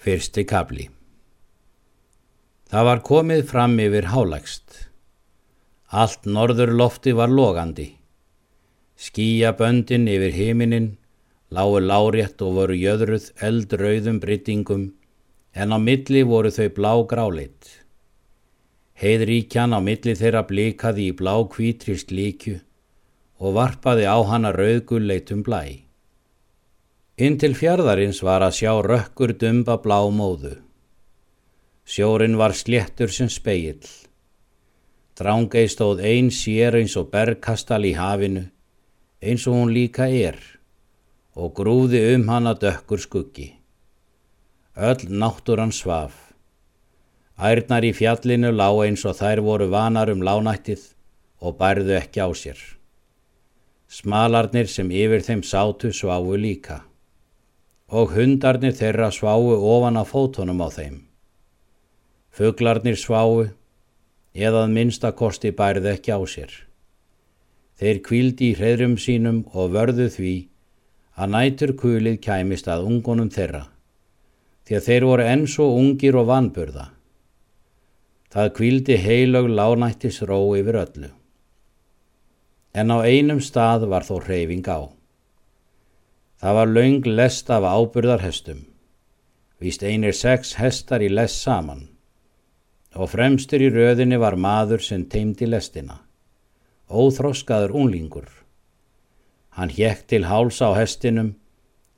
Fyrsti kabli Það var komið fram yfir hálægst. Allt norður lofti var logandi. Skíaböndin yfir heiminin lágu lárétt og voru jöðruð eldrauðum bryttingum en á milli voru þau blá gráleitt. Heiðríkjan á milli þeirra blikaði í blá kvítrist líkju og varpaði á hana rauðgulleitum blæ. Inn til fjardarins var að sjá rökkur dumba blá móðu. Sjórin var sléttur sem speill. Drángei stóð einn sér eins og bergkastal í hafinu, eins og hún líka er, og grúði um hana dökkur skuggi. Öll náttúran svaf. Ærnar í fjallinu lág eins og þær voru vanar um lánættið og bærðu ekki á sér. Smalarnir sem yfir þeim sátu sváu líka og hundarnir þeirra sváu ofan á fótonum á þeim. Fuglarnir sváu, eðað minnstakosti bærið ekki á sér. Þeir kvíldi í hreðrum sínum og vörðu því að nætur kulið kæmist að ungunum þeirra, því að þeir voru enn svo ungir og vanburða. Það kvíldi heilög lánættis ró yfir öllu. En á einum stað var þó hreyfing á. Það var laung lest af ábyrðarhestum. Vist einir sex hestar í lest saman. Og fremstur í röðinni var maður sem teimdi lestina. Óþroskaður unlingur. Hann hjekk til háls á hestinum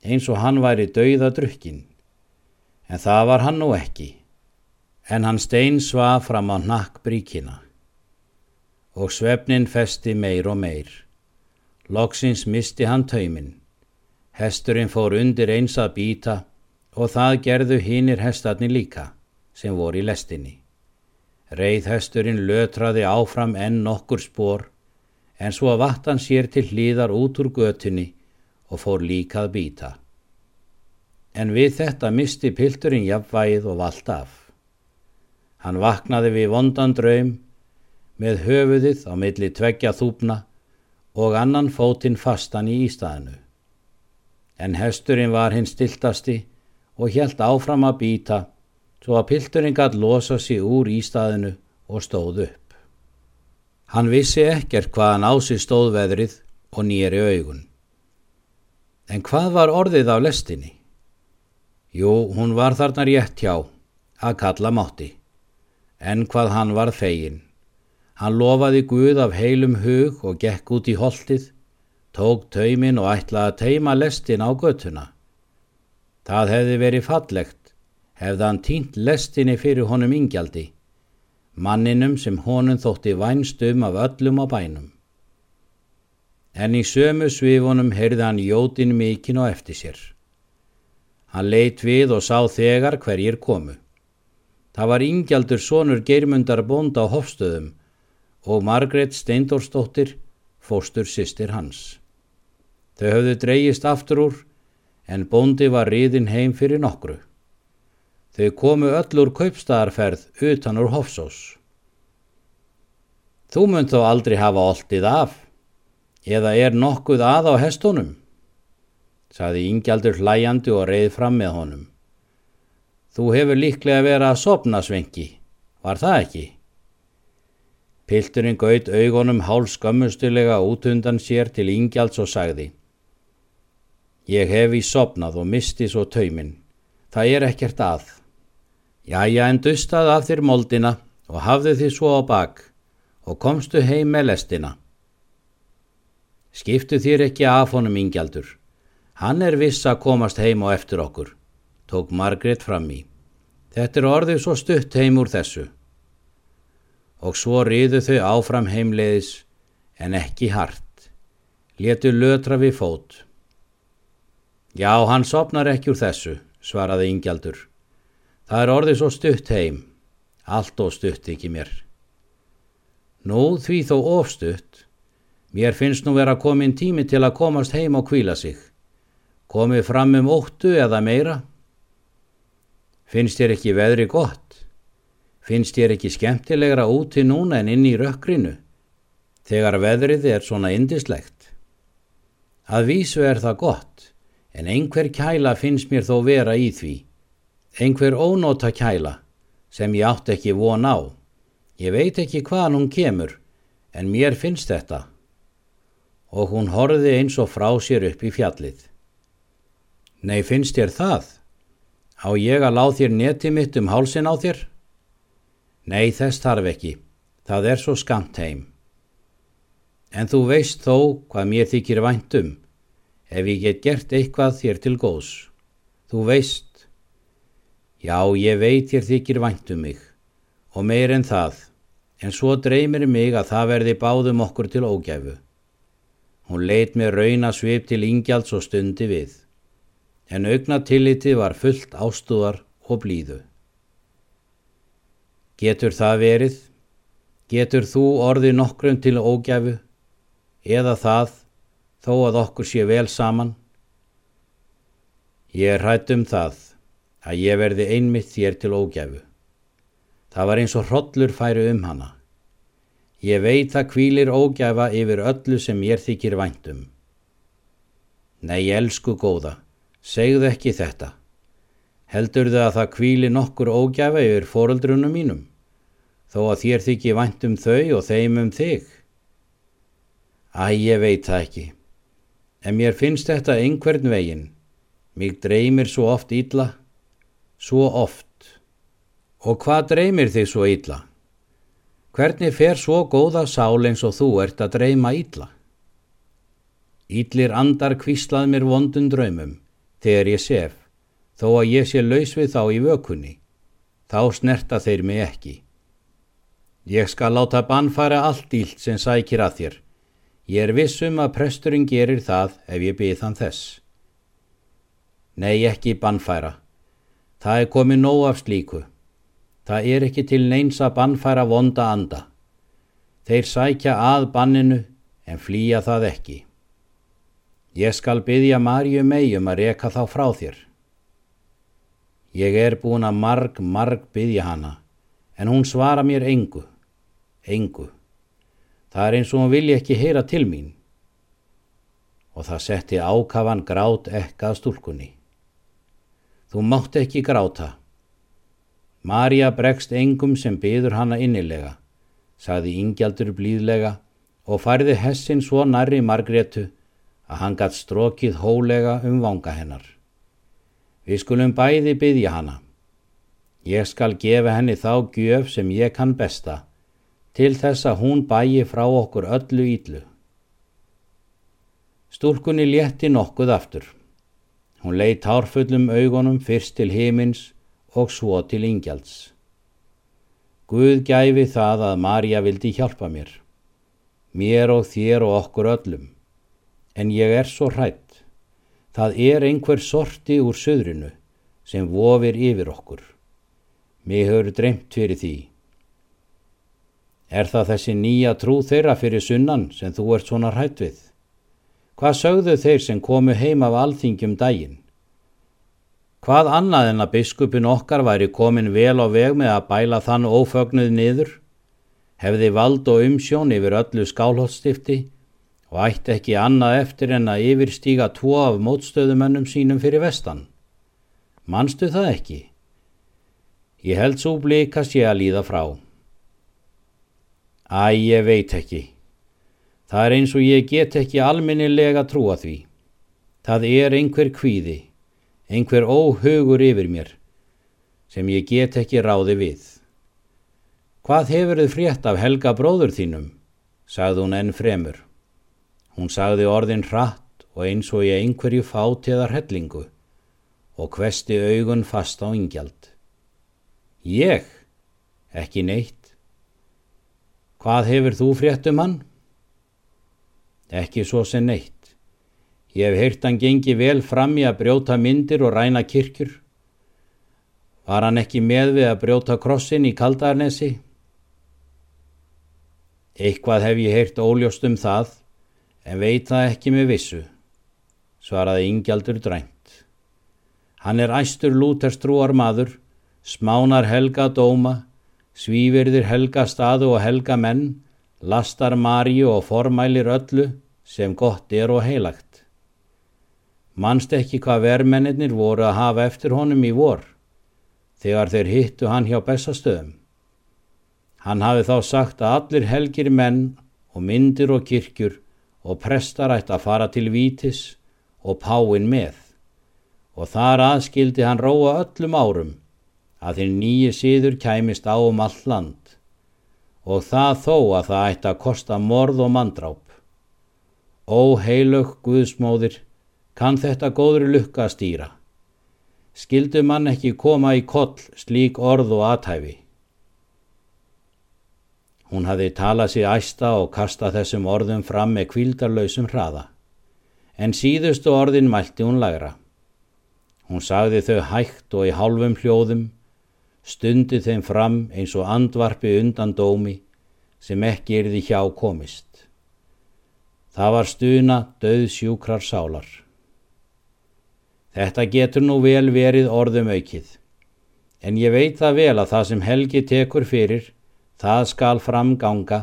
eins og hann væri dauða drukkin. En það var hann nú ekki. En hann stein svaf fram á nakk bríkina. Og svefnin festi meir og meir. Loksins misti hann tauminn. Hesturinn fór undir eins að býta og það gerðu hinnir hestarnir líka sem voru í lestinni. Reyðhesturinn lötraði áfram enn nokkur spór en svo vattan sér til hlýðar út úr götunni og fór líkað býta. En við þetta misti pilturinn jafnvægið og vald af. Hann vaknaði við vondan draum með höfuðið á milli tveggja þúpna og annan fótinn fastan í ístæðinu en hesturinn var hinn stiltasti og hjælt áfram að býta svo að pilturinn gætt losa sig úr ístaðinu og stóð upp. Hann vissi ekkert hvaðan á sig stóð veðrið og nýri augun. En hvað var orðið af lestinni? Jú, hún var þarna rétt hjá, að kalla mátti. En hvað hann var fegin. Hann lofaði Guð af heilum hug og gekk út í holtið tók taumin og ætlaði að teima lestin á göttuna. Það hefði verið fallegt, hefði hann tínt lestinni fyrir honum ingjaldi, manninum sem honum þótti vænstum af öllum á bænum. En í sömu svifunum heyrði hann jótin mikinn og eftir sér. Hann leitt við og sá þegar hverjir komu. Það var ingjaldur sonur geirmundar bónd á hofstöðum og Margret Steindórsdóttir, fóstur sýstir hans. Þau höfðu dreyjist aftur úr en bóndi var riðin heim fyrir nokkru. Þau komu öll úr kaupstaðarferð utan úr Hofsós. Þú munt þó aldrei hafa oltið af, eða er nokkuð að á hestunum, saði Ingjaldur hlæjandi og reið fram með honum. Þú hefur líklega verið að sopna svengi, var það ekki? Pilturinn gaut augunum hálf skömmustilega út undan sér til Ingjalds og sagði Ég hef í sopnað og misti svo tauminn. Það er ekkert að. Jæja en dustað af þér moldina og hafðu þið svo á bak og komstu heim með lestina. Skiptu þér ekki af honum ingjaldur. Hann er viss að komast heim og eftir okkur, tók Margret fram í. Þetta er orðið svo stutt heim úr þessu. Og svo riðu þau áfram heimleiðis en ekki hart. Letu lötra við fót. Já, hann sopnar ekki úr þessu, svaraði Ingjaldur. Það er orðið svo stutt heim. Allt og stutt ekki mér. Nú, því þó ofstutt. Mér finnst nú vera komin tími til að komast heim og kvíla sig. Komið fram um óttu eða meira? Finnst þér ekki veðri gott? Finnst þér ekki skemmtilegra úti núna en inn í rökkrinu? Þegar veðrið er svona indislegt. Að vísu er það gott en einhver kæla finnst mér þó vera í því. Einhver ónóta kæla sem ég átt ekki von á. Ég veit ekki hvaðan hún kemur, en mér finnst þetta. Og hún horfiði eins og frá sér upp í fjallið. Nei, finnst þér það? Á ég að láð þér neti mitt um hálsin á þér? Nei, þess þarf ekki. Það er svo skamt heim. En þú veist þó hvað mér þykir væntum, ef ég get gert eitthvað þér til góðs. Þú veist. Já, ég veit þér þykir væntum mig, og meir en það, en svo dreymir mig að það verði báðum okkur til ógæfu. Hún leitt með rauna svip til ingjalds og stundi við, en augnatilliti var fullt ástúðar og blíðu. Getur það verið? Getur þú orði nokkrum til ógæfu? eða það þó að okkur sé vel saman. Ég er hrætt um það að ég verði einmitt þér til ógæfu. Það var eins og hrodlur færu um hana. Ég veit að kvílir ógæfa yfir öllu sem ég þykir væntum. Nei, elsku góða, segðu ekki þetta. Heldur þau að það kvíli nokkur ógæfa yfir foreldrunum mínum, þó að þér þykir væntum þau og þeim um þig? Æ, ég veit það ekki. En mér finnst þetta einhvern veginn. Mér dreymir svo oft ítla. Svo oft. Og hvað dreymir þig svo ítla? Hvernig fer svo góða sál eins og þú ert að dreyma ítla? Ítlir andar kvíslað mér vondun draumum þegar ég sef, þó að ég sé laus við þá í vökunni. Þá snerta þeir mig ekki. Ég skal láta bannfæra allt ílt sem sækir að þér Ég er vissum að presturinn gerir það ef ég byrð þann þess. Nei, ekki bannfæra. Það er komið nóg af slíku. Það er ekki til neins að bannfæra vonda anda. Þeir sækja að banninu en flýja það ekki. Ég skal byggja Marju megjum að reka þá frá þér. Ég er búin að marg, marg byggja hana, en hún svara mér engu, engu. Það er eins og hún vilja ekki heyra til mín. Og það setti ákafan grát ekkað stúlkunni. Þú mátt ekki gráta. Marja bregst engum sem byður hana innilega, sagði Ingjaldur blíðlega og færði hessin svo nærri Margretu að hann gatt strókið hólega um vanga hennar. Við skulum bæði byðja hana. Ég skal gefa henni þá gjöf sem ég kann besta til þess að hún bæji frá okkur öllu ídlu. Stúlkunni létti nokkuð aftur. Hún leitt hárfullum augunum fyrst til himins og svo til ingjalds. Guð gæfi það að Marja vildi hjálpa mér, mér og þér og okkur öllum, en ég er svo hrætt. Það er einhver sorti úr söðrinu sem vofir yfir okkur. Mér hefur dreymt fyrir því. Er það þessi nýja trú þeirra fyrir sunnan sem þú ert svona hrætt við? Hvað sögðu þeir sem komu heim af alþingjum daginn? Hvað annað en að biskupin okkar væri komin vel á veg með að bæla þann ófögnuð niður? Hefði vald og umsjón yfir öllu skálhóttstifti og ætti ekki annað eftir en að yfirstíga tvo af mótstöðumönnum sínum fyrir vestan? Manstu það ekki? Ég held svo blíkast ég að líða frá. Æ, ég veit ekki. Það er eins og ég get ekki alminnilega trúa því. Það er einhver kvíði, einhver óhugur yfir mér, sem ég get ekki ráði við. Hvað hefur þið frétt af Helga bróður þínum? sagði hún enn fremur. Hún sagði orðin hratt og eins og ég einhverju fátiðar hellingu og hvesti augun fast á yngjald. Ég? Ekki neitt. Hvað hefur þú frétt um hann? Ekki svo sem neitt. Ég hef heyrt hann gengi vel fram í að brjóta myndir og ræna kirkjur. Var hann ekki með við að brjóta krossin í kaldarnesi? Eitthvað hef ég heyrt óljóst um það, en veit það ekki með vissu, svaraði Ingjaldur drænt. Hann er æstur lúterstrúar maður, smánar helga dóma, svífirðir helga staðu og helga menn, lastar Maríu og formælir öllu sem gott er og heilagt. Manst ekki hvað vermennir voru að hafa eftir honum í vor, þegar þeir hittu hann hjá bestastöðum. Hann hafi þá sagt að allir helgir menn og myndir og kirkjur og prestar ætti að fara til vítis og páin með og þar aðskildi hann róa öllum árum að þinn nýji síður kæmist á um all land og það þó að það ætti að kosta morð og mandráp. Ó heilög Guðsmóðir, kann þetta góður lukka að stýra. Skildu mann ekki koma í koll slík orð og aðtæfi. Hún hafði talað sér æsta og kasta þessum orðum fram með kvildarlausum hraða. En síðustu orðin mælti hún lagra. Hún sagði þau hægt og í hálfum hljóðum, stundi þeim fram eins og andvarpi undan dómi sem ekki erði hjá komist. Það var stuna döð sjúkrar sálar. Þetta getur nú vel verið orðum aukið, en ég veit það vel að það sem Helgi tekur fyrir það skal framganga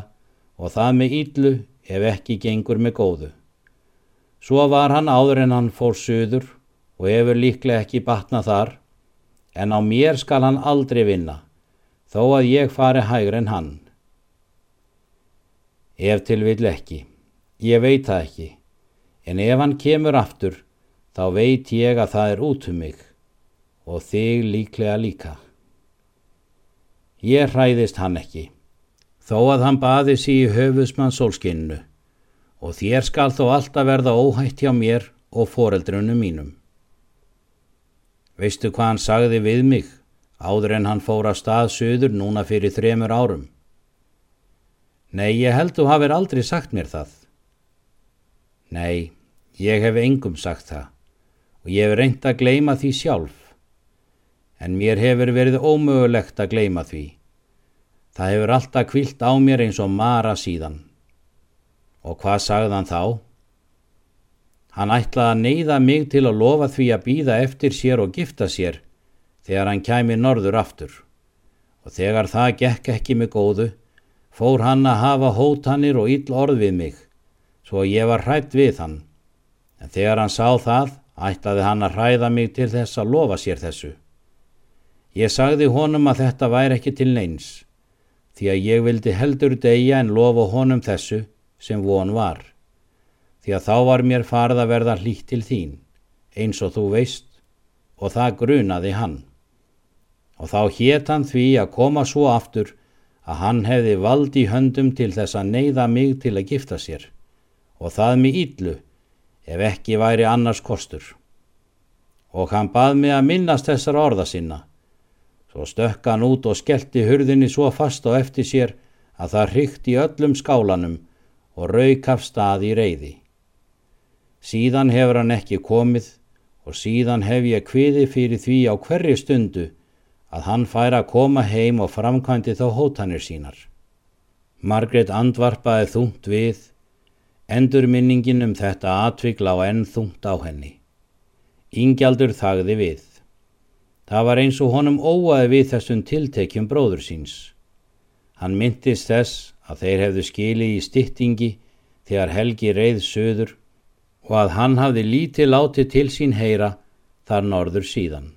og það með íllu ef ekki gengur með góðu. Svo var hann áður en hann fór söður og hefur líklega ekki batna þar, en á mér skal hann aldrei vinna, þó að ég fari hægur en hann. Ef til vill ekki, ég veit það ekki, en ef hann kemur aftur, þá veit ég að það er út um mig og þig líklega líka. Ég hræðist hann ekki, þó að hann baði sí í höfusmann sólskinnu og þér skal þó alltaf verða óhætt hjá mér og foreldrunum mínum. Veistu hvað hann sagði við mig áður en hann fór að stað söður núna fyrir þremur árum? Nei, ég held þú hafið aldrei sagt mér það. Nei, ég hef engum sagt það og ég hef reynd að gleima því sjálf en mér hefur verið ómögulegt að gleima því. Það hefur alltaf kvilt á mér eins og mara síðan. Og hvað sagðan þá? Hann ætlaði að neyða mig til að lofa því að býða eftir sér og gifta sér þegar hann kæmi norður aftur. Og þegar það gekk ekki með góðu, fór hann að hafa hótanir og ill orð við mig, svo ég var hrætt við hann. En þegar hann sá það, ætlaði hann að hræða mig til þess að lofa sér þessu. Ég sagði honum að þetta væri ekki til neins, því að ég vildi heldur degja en lofa honum þessu sem von var, því að þá var mér farið að verða hlýtt til þín, eins og þú veist, og það grunaði hann. Og þá hétt hann því að koma svo aftur að hann hefði vald í höndum til þess að neyða mig til að gifta sér, og það mig íllu, ef ekki væri annars kostur. Og hann bað mig að minnast þessar orða sinna, Svo stökka hann út og skellti hurðinni svo fast á eftir sér að það hrygt í öllum skálanum og rauk af stað í reyði. Síðan hefur hann ekki komið og síðan hef ég kviði fyrir því á hverju stundu að hann fær að koma heim og framkvæmdi þá hótanir sínar. Margret andvarpaði þungt við, endur minningin um þetta atvikla á enn þungt á henni. Ingjaldur þagði við. Það var eins og honum óaði við þessum tiltekjum bróður síns. Hann myndist þess að þeir hefðu skilið í styttingi þegar Helgi reið söður og að hann hafði lítið látið til sín heyra þar norður síðan.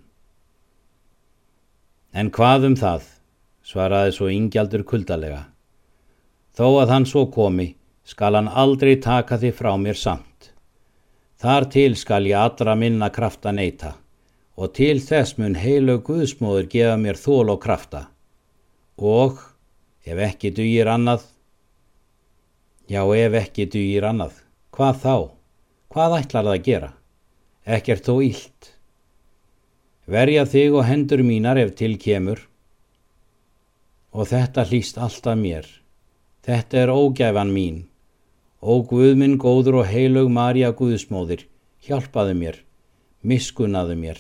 En hvað um það, svaraði svo yngjaldur kuldalega. Þó að hann svo komi, skal hann aldrei taka þið frá mér samt. Þar til skal ég allra minna krafta neyta og til þess mun heilu Guðsmóður gefa mér þól og krafta. Og ef ekki dugir annað, já ef ekki dugir annað, hvað þá? Hvað ætlar það að gera? Ekkert þó ílt. Verja þig og hendur mínar ef til kemur. Og þetta hlýst alltaf mér. Þetta er ógæfan mín. Ó Guð minn góður og heilug Marja Guðsmóðir, hjálpaðu mér, miskunnaðu mér.